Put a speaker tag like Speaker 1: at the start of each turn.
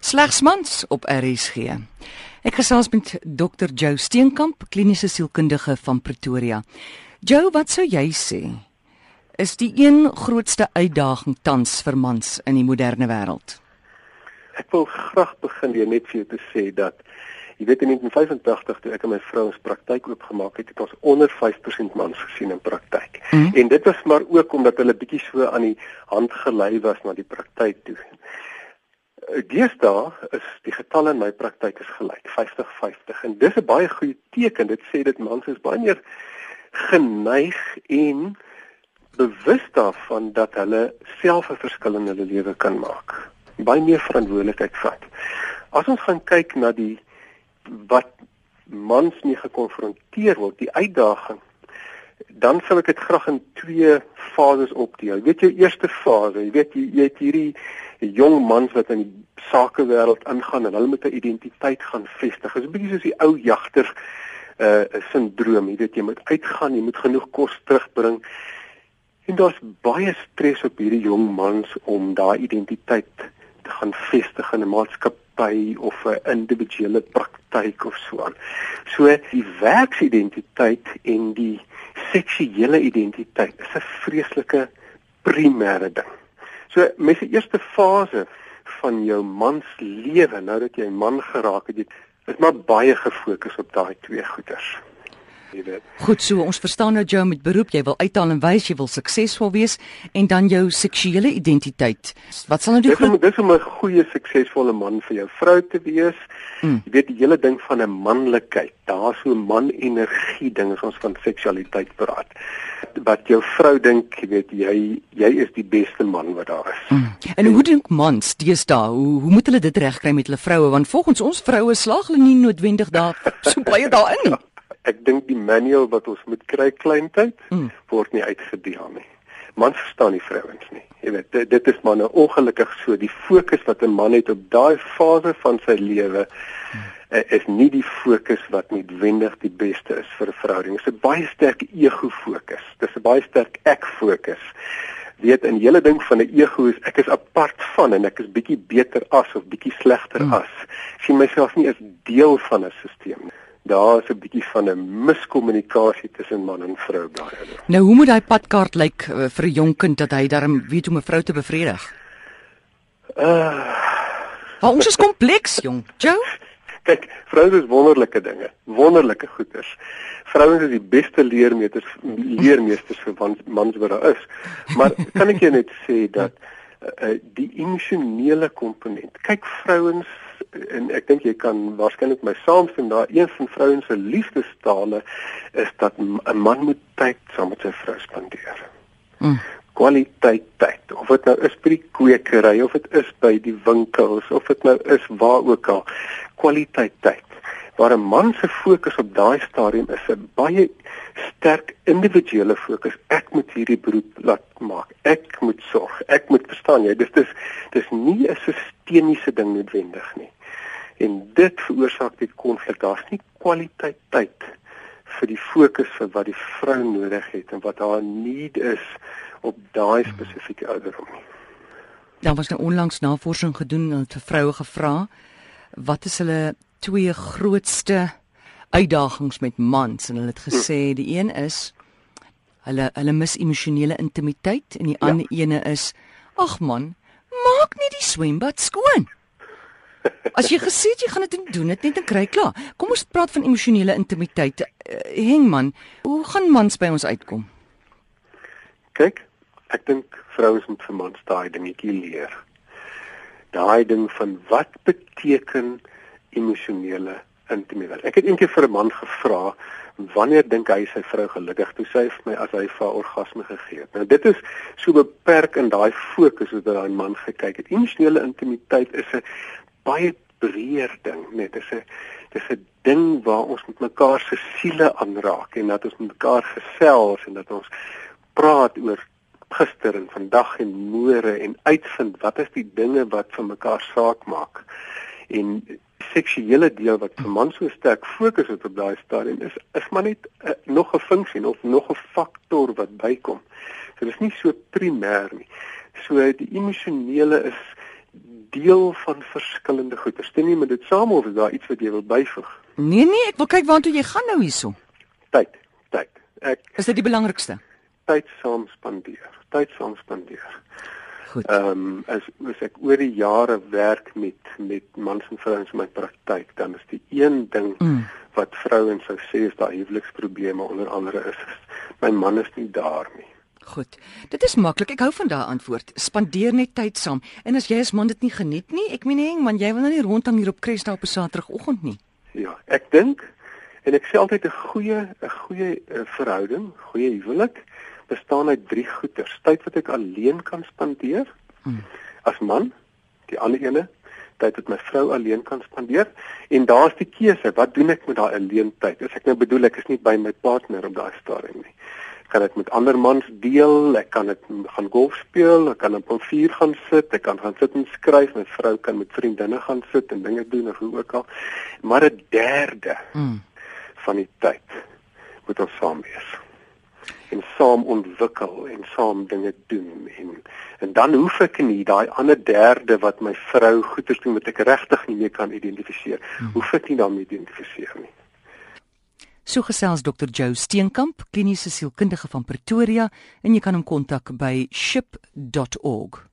Speaker 1: Slegs mans op RSG. Ek gesels met Dr. Jo Steenkamp, kliniese sielkundige van Pretoria. Jo, wat sou jy sê is die een grootste uitdaging tans vir mans in die moderne wêreld?
Speaker 2: Ek wil graag begin deur net vir jou te sê dat jy weet in 1985 toe ek en my vrou ons praktyk oopgemaak het, het ons onder 5% mans gesien in praktyk. Mm. En dit was maar ook omdat hulle bietjie so aan die hand gelei was na die praktyk toe. Deesdae is die getalle in my praktyk is gelyk 50-50 en dis 'n baie goeie teken. Dit sê dit mans is baie meer geneig en bewus daarvan dat hulle self 'n verskil in hulle lewe kan maak. Baie meer verantwoordelikheid vat. As ons gaan kyk na die wat mans mee gekonfronteer word, die uitdaging dan sal ek dit graag in twee fases opdeel. Jy weet jou eerste fase, jy weet jy, jy het hierdie jong mans wat in die sakewêreld ingaan en hulle met 'n identiteit gaan vestig. Dit is 'n bietjie soos die ou jagter uh sindroom, jy weet jy moet uitgaan, jy moet genoeg kos terugbring. En daar's baie stres op hierdie jong mans om daai identiteit te gaan vestig in 'n maatskappy of 'n individuele praktyk of so aan. So die werksidentiteit en die seksuele identiteit is 'n vreeslike primêre ding. So met die eerste fase van jou mans lewe, nou dat jy man geraak het, is maar baie gefokus op daai twee goeders
Speaker 1: jy weet. Goed so, ons verstaan nou jou met beroep, jy wil uithaal en wys jy wil suksesvol wees en dan jou seksuele identiteit. Wat sal nou die
Speaker 2: groot Dis om 'n goeie suksesvolle man vir jou vrou te wees. Hmm. Jy weet die hele ding van 'n manlikheid. Daar's so man energie ding as ons van seksualiteit praat. Wat jou vrou dink, jy weet jy jy is die beste man wat daar is. Hmm.
Speaker 1: En, en hoe dink mans deesdae? Hoe hoe moet hulle dit regkry met hulle vroue want volgens ons vroue slaag hulle nie noodwendig daar so baie daarin nie
Speaker 2: ek dink die manual wat ons moet kry kleintyd mm. word nie uitgedeel nie. Man verstaan nie vrouens nie. Jy weet dit, dit is maar nou ongelukkig so die fokus wat 'n man het op daai fase van sy lewe mm. is nie die fokus wat noodwendig die beste is vir 'n verhouding. Dit is 'n baie sterk ego fokus. Dis 'n baie sterk ek fokus. Weet 'n hele ding van 'n ego is ek is apart van en ek is bietjie beter as of bietjie slegter mm. as. Ek sien myself nie as deel van 'n stelsel nie daar is 'n bietjie van 'n miskommunikasie tussen man en vrou daar.
Speaker 1: Nou hoe moet daai padkaart lyk uh, vir 'n jong kind dat hy darm weet hoe 'n vrou te bevredig? Uh Waar ons is kompleks, jong. Joe?
Speaker 2: Kyk, vroue is wonderlike dinge, wonderlike goeters. Vrouens is die beste leermeesters leermeesters vir mans wat daar is. Maar kan ek jou net sê dat uh, die emosionele komponent. Kyk vrouens en ek dink jy kan waarskynlik my saamstem daar een van vrouens se liefdestale is dat 'n man moet tyd saam met sy vrou spandeer. Mm. Kwaliteit tyd. Of dit nou is by die kwekery of dit is by die winkels of dit nou is waar ook al. Kwaliteit tyd. Waar 'n man se fokus op daai stadium is 'n baie sterk individuele fokus. Ek moet hierdie beroep laat maak. Ek moet sorg. Ek moet verstaan jy. Dis dis dis nie 'n sistemiese ding noodwendig nie en dit veroorsaak dit konflik. Daar's nie kwaliteit tyd vir die fokus vir wat die vrou nodig het en wat haar need is op daai spesifieke ouderdom nie.
Speaker 1: Daar was nou onlangs navorsing gedoen en vir vroue gevra wat is hulle twee grootste uitdagings met mans en hulle het gesê hm. die een is hulle hulle mis emosionele intimiteit en die ja. ander ene is ag man maak net die swembad skoon. As jy gesê het jy gaan dit doen, dit net en kry klaar. Kom ons praat van emosionele intimiteit. Uh, Hengman, hoe gaan mans by ons uitkom?
Speaker 2: Kyk, ek dink vrouens moet vir mans daai dingetjie leer. Daai ding van wat beteken emosionele intimiteit. Ek het eendag vir 'n man gevra wanneer dink hy sy vrou gelukkig toe sy vir my as hy vir orgasme gegee het. Nou dit is so beperk in daai fokus wat daai man gekyk het. Emosionele intimiteit is 'n baie breër ding, net dis 'n dis 'n ding waar ons met mekaar se siele aanraak en dat ons met mekaar gesels en dat ons praat oor gister en vandag en môre en uitvind wat is die dinge wat vir mekaar saak maak. En seksuele deel wat vir man so sterk fokus het op daai stadium is is maar net uh, nog 'n funksie of nog 'n faktor wat bykom. So dis nie so primêr nie. So die emosionele is deel van verskillende goeie. Stem jy met dit saam of is daar iets wat jy wil byvoeg?
Speaker 1: Nee nee, ek wil kyk waartoe jy gaan nou hierso.
Speaker 2: Tyd, tyd. Ek
Speaker 1: Is dit die belangrikste?
Speaker 2: tyd saam spandeer. Tyd saam spandeer.
Speaker 1: Goed.
Speaker 2: Ehm um, as as ek oor die jare werk met met mans en vrouens in my praktyk, dan is die een ding
Speaker 1: Mm.
Speaker 2: wat vrouens sou sê is daai huweliksprobleme onder andere is, is my man is nie daar nie.
Speaker 1: Goed. Dit is maklik. Ek hou van daai antwoord. Spandeer net tyd saam. En as jy as man dit nie geniet nie, ek meen nie, man, jy wil nou nie rondhang hier op Cresta op 'n Saterdagoggend nie.
Speaker 2: Ja, ek dink en ek sê altyd 'n goeie 'n goeie uh, verhouding, goeie huwelik bestaan uit drie goeters. Tyd wat ek alleen kan spandeer
Speaker 1: Mm.
Speaker 2: as man, die ander ene tyd wat my vrou alleen kan spandeer en daar's die keuse, wat doen ek met daai alleen tyd? As ek nou bedoel ek is nie by my partner op daai stadium nie. Ek kan dit met ander mans deel, ek kan dit gaan golf speel, ek kan op 'n vuur gaan sit, ek kan gaan sit en skryf, my vrou kan met vriendinne gaan sit en dinge doen of hoe ook al. Maar 'n derde
Speaker 1: Mm.
Speaker 2: van die tyd moet ons saam wees. En saam ontwikkel en saam dinge doen en en dan hoef ek nie daai ander derde wat my vrou goeders doen wat ek regtig nie meer kan identifiseer. Hoef ek nie daarmee identifiseer nie.
Speaker 1: So gesels Dr. Joe Steenkamp, kliniese sielkundige van Pretoria, en jy kan hom kontak by ship.org.